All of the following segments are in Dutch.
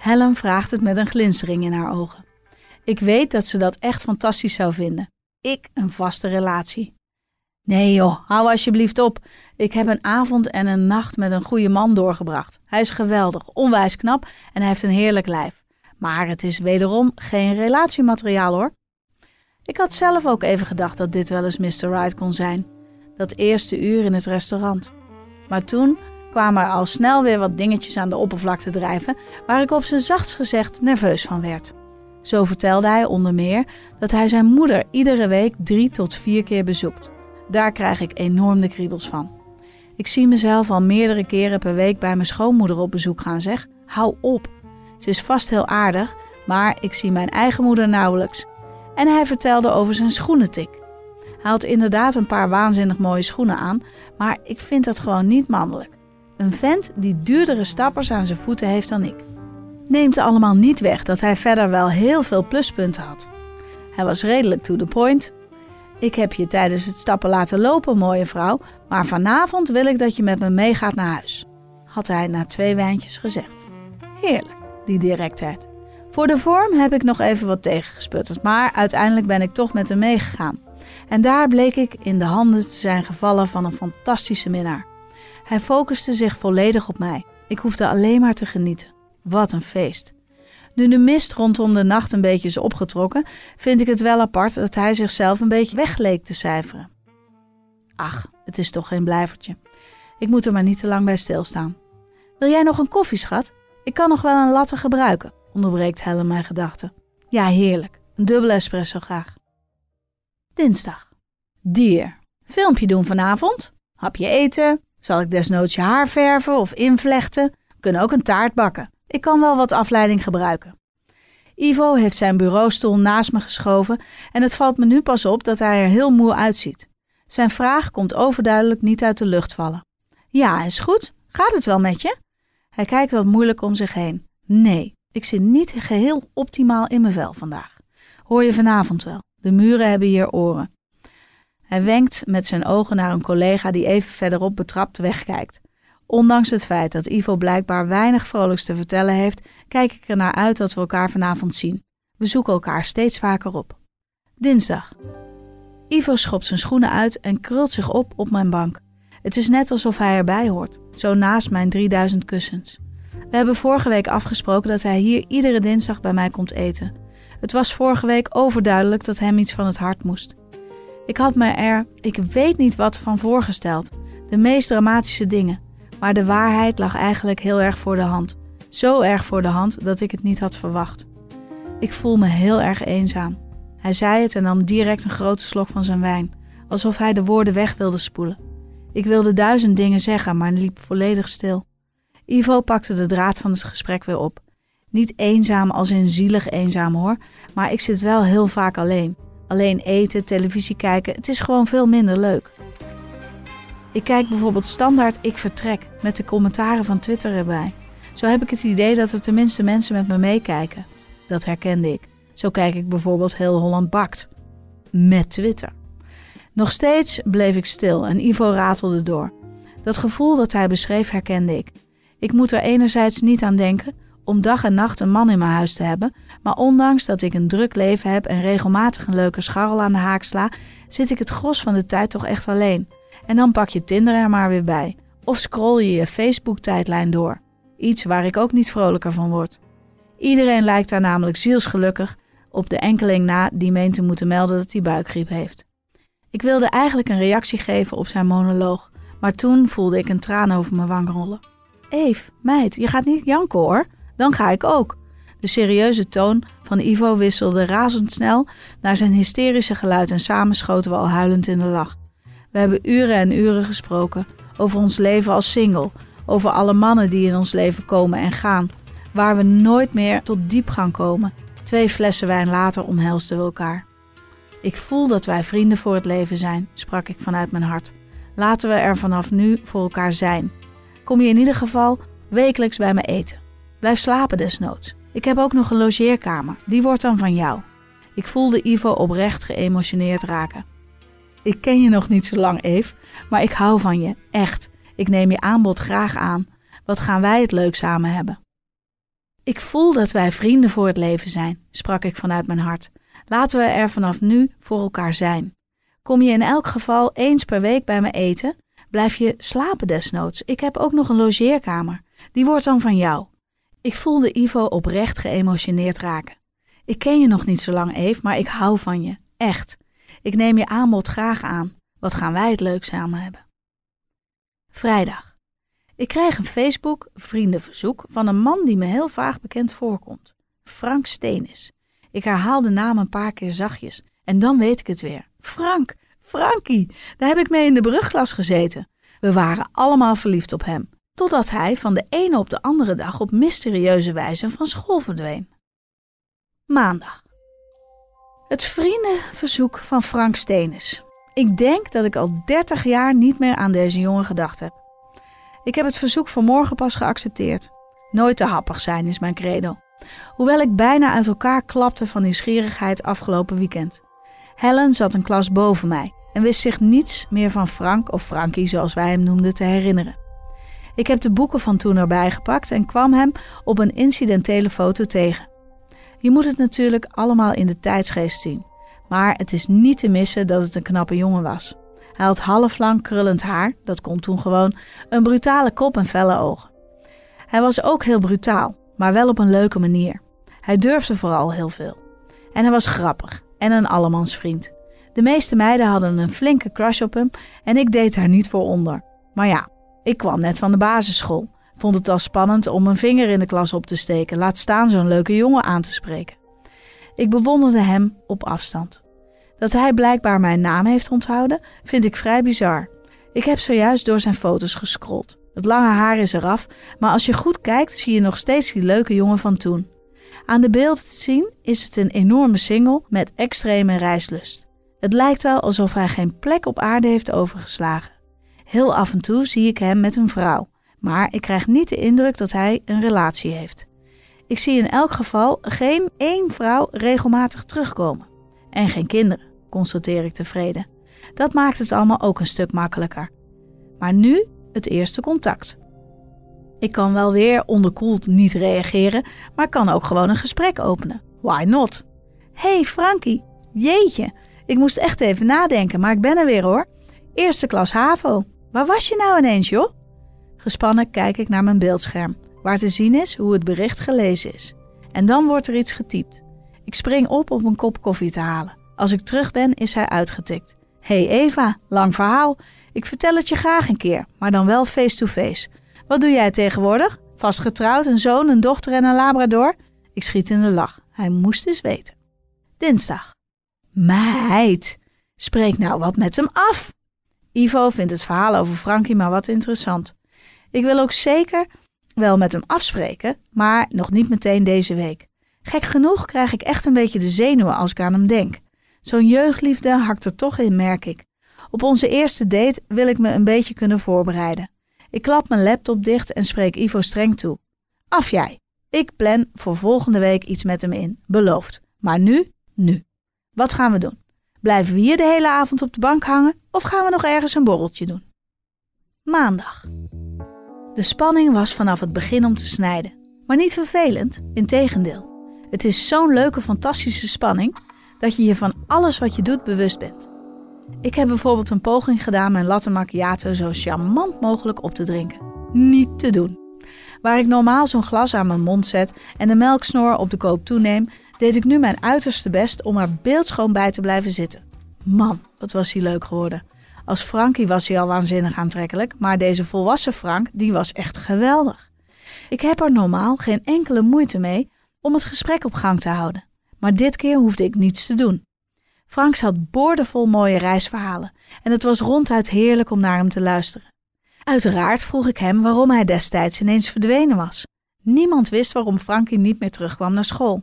Helen vraagt het met een glinstering in haar ogen. Ik weet dat ze dat echt fantastisch zou vinden. Ik een vaste relatie. Nee joh, hou alsjeblieft op. Ik heb een avond en een nacht met een goede man doorgebracht. Hij is geweldig, onwijs knap en hij heeft een heerlijk lijf. Maar het is wederom geen relatiemateriaal hoor. Ik had zelf ook even gedacht dat dit wel eens Mr. Right kon zijn. Dat eerste uur in het restaurant. Maar toen kwamen er al snel weer wat dingetjes aan de oppervlakte drijven, waar ik op zijn zachtst gezegd nerveus van werd. Zo vertelde hij onder meer dat hij zijn moeder iedere week drie tot vier keer bezoekt. Daar krijg ik enorm de kriebels van. Ik zie mezelf al meerdere keren per week bij mijn schoonmoeder op bezoek gaan, zeg. Hou op. Ze is vast heel aardig, maar ik zie mijn eigen moeder nauwelijks. En hij vertelde over zijn schoenentik. Hij had inderdaad een paar waanzinnig mooie schoenen aan, maar ik vind dat gewoon niet mannelijk. Een vent die duurdere stappers aan zijn voeten heeft dan ik. Neemt allemaal niet weg dat hij verder wel heel veel pluspunten had. Hij was redelijk to the point. Ik heb je tijdens het stappen laten lopen, mooie vrouw, maar vanavond wil ik dat je met me meegaat naar huis, had hij na twee wijntjes gezegd. Heerlijk, die directheid. Voor de vorm heb ik nog even wat tegengesputterd, maar uiteindelijk ben ik toch met hem meegegaan. En daar bleek ik in de handen te zijn gevallen van een fantastische minnaar. Hij focuste zich volledig op mij. Ik hoefde alleen maar te genieten. Wat een feest. Nu de mist rondom de nacht een beetje is opgetrokken, vind ik het wel apart dat hij zichzelf een beetje weg leek te cijferen. Ach, het is toch geen blijvertje. Ik moet er maar niet te lang bij stilstaan. Wil jij nog een koffie, schat? Ik kan nog wel een latte gebruiken, onderbreekt Helen mijn gedachten. Ja, heerlijk. Een dubbele espresso graag. Dinsdag. Dier. Filmpje doen vanavond? Hapje eten? Zal ik desnoods je haar verven of invlechten? We kunnen ook een taart bakken. Ik kan wel wat afleiding gebruiken. Ivo heeft zijn bureaustoel naast me geschoven en het valt me nu pas op dat hij er heel moe uitziet. Zijn vraag komt overduidelijk niet uit de lucht vallen. Ja, is goed. Gaat het wel met je? Hij kijkt wat moeilijk om zich heen. Nee, ik zit niet geheel optimaal in mijn vel vandaag. Hoor je vanavond wel. De muren hebben hier oren. Hij wenkt met zijn ogen naar een collega die even verderop betrapt wegkijkt. Ondanks het feit dat Ivo blijkbaar weinig vrolijks te vertellen heeft, kijk ik er naar uit dat we elkaar vanavond zien. We zoeken elkaar steeds vaker op. Dinsdag. Ivo schopt zijn schoenen uit en krult zich op op mijn bank. Het is net alsof hij erbij hoort, zo naast mijn 3000 kussens. We hebben vorige week afgesproken dat hij hier iedere dinsdag bij mij komt eten. Het was vorige week overduidelijk dat hem iets van het hart moest. Ik had me er, ik weet niet wat van voorgesteld. De meest dramatische dingen. Maar de waarheid lag eigenlijk heel erg voor de hand. Zo erg voor de hand dat ik het niet had verwacht. Ik voel me heel erg eenzaam. Hij zei het en nam direct een grote slok van zijn wijn, alsof hij de woorden weg wilde spoelen. Ik wilde duizend dingen zeggen, maar liep volledig stil. Ivo pakte de draad van het gesprek weer op. Niet eenzaam als in zielig eenzaam hoor, maar ik zit wel heel vaak alleen. Alleen eten, televisie kijken, het is gewoon veel minder leuk. Ik kijk bijvoorbeeld standaard Ik Vertrek met de commentaren van Twitter erbij. Zo heb ik het idee dat er tenminste mensen met me meekijken. Dat herkende ik. Zo kijk ik bijvoorbeeld Heel Holland Bakt. Met Twitter. Nog steeds bleef ik stil en Ivo ratelde door. Dat gevoel dat hij beschreef herkende ik. Ik moet er enerzijds niet aan denken om dag en nacht een man in mijn huis te hebben, maar ondanks dat ik een druk leven heb en regelmatig een leuke scharrel aan de haak sla, zit ik het gros van de tijd toch echt alleen. En dan pak je Tinder er maar weer bij. Of scroll je je Facebook-tijdlijn door. Iets waar ik ook niet vrolijker van word. Iedereen lijkt daar namelijk zielsgelukkig op de enkeling na die meent te moeten melden dat hij buikgriep heeft. Ik wilde eigenlijk een reactie geven op zijn monoloog, maar toen voelde ik een traan over mijn wang rollen. Eve, meid, je gaat niet janken hoor. Dan ga ik ook. De serieuze toon van Ivo wisselde razendsnel naar zijn hysterische geluid en samen schoten we al huilend in de lach. We hebben uren en uren gesproken over ons leven als single, over alle mannen die in ons leven komen en gaan, waar we nooit meer tot diepgang komen. Twee flessen wijn later omhelsten we elkaar. Ik voel dat wij vrienden voor het leven zijn, sprak ik vanuit mijn hart. Laten we er vanaf nu voor elkaar zijn. Kom je in ieder geval wekelijks bij me eten. Blijf slapen desnoods. Ik heb ook nog een logeerkamer, die wordt dan van jou. Ik voelde Ivo oprecht geëmotioneerd raken. Ik ken je nog niet zo lang, Eve, maar ik hou van je, echt. Ik neem je aanbod graag aan. Wat gaan wij het leuk samen hebben? Ik voel dat wij vrienden voor het leven zijn, sprak ik vanuit mijn hart. Laten we er vanaf nu voor elkaar zijn. Kom je in elk geval eens per week bij me eten? Blijf je slapen desnoods? Ik heb ook nog een logeerkamer. Die wordt dan van jou. Ik voelde Ivo oprecht geëmotioneerd raken. Ik ken je nog niet zo lang, Eve, maar ik hou van je. Echt. Ik neem je aanbod graag aan. Wat gaan wij het leuk samen hebben? Vrijdag. Ik krijg een Facebook vriendenverzoek van een man die me heel vaag bekend voorkomt. Frank Steenis. Ik herhaal de naam een paar keer zachtjes en dan weet ik het weer. Frank, Frankie, daar heb ik mee in de brugklas gezeten. We waren allemaal verliefd op hem, totdat hij van de ene op de andere dag op mysterieuze wijze van school verdween. Maandag. Het vriendenverzoek van Frank Steenis. Ik denk dat ik al 30 jaar niet meer aan deze jongen gedacht heb. Ik heb het verzoek vanmorgen pas geaccepteerd. Nooit te happig zijn is mijn credo. Hoewel ik bijna uit elkaar klapte van nieuwsgierigheid afgelopen weekend. Helen zat een klas boven mij en wist zich niets meer van Frank of Frankie zoals wij hem noemden te herinneren. Ik heb de boeken van toen erbij gepakt en kwam hem op een incidentele foto tegen. Je moet het natuurlijk allemaal in de tijdsgeest zien, maar het is niet te missen dat het een knappe jongen was. Hij had halflang krullend haar, dat kon toen gewoon, een brutale kop en felle ogen. Hij was ook heel brutaal, maar wel op een leuke manier. Hij durfde vooral heel veel. En hij was grappig en een allemansvriend. De meeste meiden hadden een flinke crush op hem en ik deed daar niet voor onder. Maar ja, ik kwam net van de basisschool. Vond het al spannend om een vinger in de klas op te steken, laat staan zo'n leuke jongen aan te spreken. Ik bewonderde hem op afstand. Dat hij blijkbaar mijn naam heeft onthouden, vind ik vrij bizar. Ik heb zojuist door zijn foto's gescrolld. Het lange haar is eraf, maar als je goed kijkt, zie je nog steeds die leuke jongen van toen. Aan de beelden te zien is het een enorme single met extreme reislust. Het lijkt wel alsof hij geen plek op aarde heeft overgeslagen. Heel af en toe zie ik hem met een vrouw, maar ik krijg niet de indruk dat hij een relatie heeft. Ik zie in elk geval geen één vrouw regelmatig terugkomen. En geen kinderen, constateer ik tevreden. Dat maakt het allemaal ook een stuk makkelijker. Maar nu het eerste contact. Ik kan wel weer onderkoeld niet reageren, maar kan ook gewoon een gesprek openen. Why not? Hey Frankie, jeetje, ik moest echt even nadenken, maar ik ben er weer hoor. Eerste klas HAVO. Waar was je nou ineens, joh? Gespannen kijk ik naar mijn beeldscherm, waar te zien is hoe het bericht gelezen is. En dan wordt er iets getypt. Ik spring op om een kop koffie te halen. Als ik terug ben, is hij uitgetikt. Hey Eva, lang verhaal. Ik vertel het je graag een keer, maar dan wel face-to-face. Wat doe jij tegenwoordig? Vast getrouwd, een zoon, een dochter en een labrador? Ik schiet in de lach. Hij moest eens weten. Dinsdag. Meid, spreek nou wat met hem af. Ivo vindt het verhaal over Frankie maar wat interessant. Ik wil ook zeker wel met hem afspreken, maar nog niet meteen deze week. Gek genoeg krijg ik echt een beetje de zenuwen als ik aan hem denk. Zo'n jeugdliefde hakt er toch in, merk ik. Op onze eerste date wil ik me een beetje kunnen voorbereiden. Ik klap mijn laptop dicht en spreek Ivo streng toe. Af jij. Ik plan voor volgende week iets met hem in. Beloofd. Maar nu, nu. Wat gaan we doen? Blijven we hier de hele avond op de bank hangen of gaan we nog ergens een borreltje doen? Maandag. De spanning was vanaf het begin om te snijden. Maar niet vervelend, integendeel. Het is zo'n leuke, fantastische spanning dat je je van alles wat je doet bewust bent. Ik heb bijvoorbeeld een poging gedaan mijn latte macchiato zo charmant mogelijk op te drinken. Niet te doen. Waar ik normaal zo'n glas aan mijn mond zet en de melksnoor op de koop toeneem, deed ik nu mijn uiterste best om er beeldschoon bij te blijven zitten. Man, wat was hij leuk geworden. Als Frankie was hij al waanzinnig aantrekkelijk, maar deze volwassen Frank, die was echt geweldig. Ik heb er normaal geen enkele moeite mee om het gesprek op gang te houden. Maar dit keer hoefde ik niets te doen. Franks had boordevol mooie reisverhalen en het was ronduit heerlijk om naar hem te luisteren. Uiteraard vroeg ik hem waarom hij destijds ineens verdwenen was. Niemand wist waarom Frankie niet meer terugkwam naar school.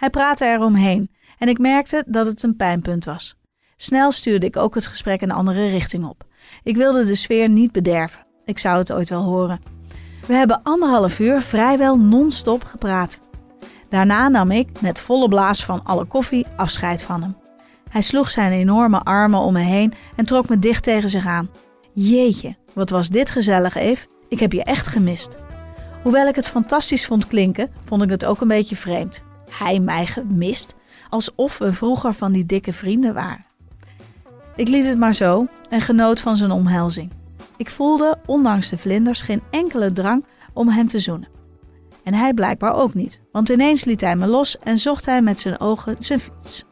Hij praatte eromheen en ik merkte dat het een pijnpunt was. Snel stuurde ik ook het gesprek een andere richting op. Ik wilde de sfeer niet bederven. Ik zou het ooit wel horen. We hebben anderhalf uur vrijwel non-stop gepraat. Daarna nam ik, met volle blaas van alle koffie, afscheid van hem. Hij sloeg zijn enorme armen om me heen en trok me dicht tegen zich aan. Jeetje, wat was dit gezellig, Eve. Ik heb je echt gemist. Hoewel ik het fantastisch vond klinken, vond ik het ook een beetje vreemd. Hij mij gemist, alsof we vroeger van die dikke vrienden waren. Ik liet het maar zo en genoot van zijn omhelzing. Ik voelde, ondanks de vlinders, geen enkele drang om hem te zoenen. En hij blijkbaar ook niet, want ineens liet hij me los en zocht hij met zijn ogen zijn fiets.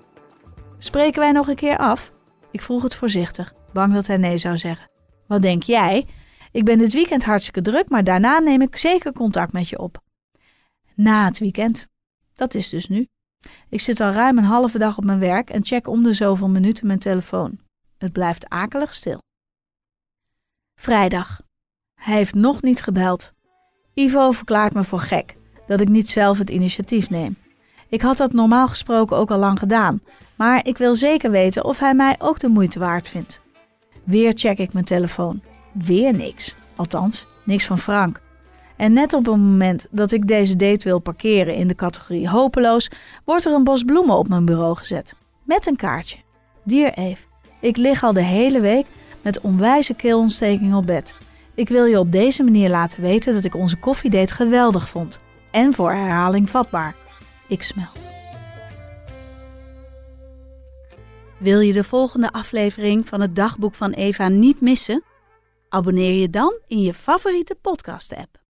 Spreken wij nog een keer af? Ik vroeg het voorzichtig, bang dat hij nee zou zeggen. Wat denk jij? Ik ben dit weekend hartstikke druk, maar daarna neem ik zeker contact met je op. Na het weekend. Dat is dus nu. Ik zit al ruim een halve dag op mijn werk en check om de zoveel minuten mijn telefoon. Het blijft akelig stil. Vrijdag. Hij heeft nog niet gebeld. Ivo verklaart me voor gek dat ik niet zelf het initiatief neem. Ik had dat normaal gesproken ook al lang gedaan, maar ik wil zeker weten of hij mij ook de moeite waard vindt. Weer check ik mijn telefoon. Weer niks. Althans, niks van Frank. En net op het moment dat ik deze date wil parkeren in de categorie hopeloos, wordt er een bos bloemen op mijn bureau gezet. Met een kaartje. Dear Eve, ik lig al de hele week met onwijze keelontsteking op bed. Ik wil je op deze manier laten weten dat ik onze koffiedate geweldig vond. En voor herhaling vatbaar. Ik smelt. Wil je de volgende aflevering van het dagboek van Eva niet missen? Abonneer je dan in je favoriete podcast-app.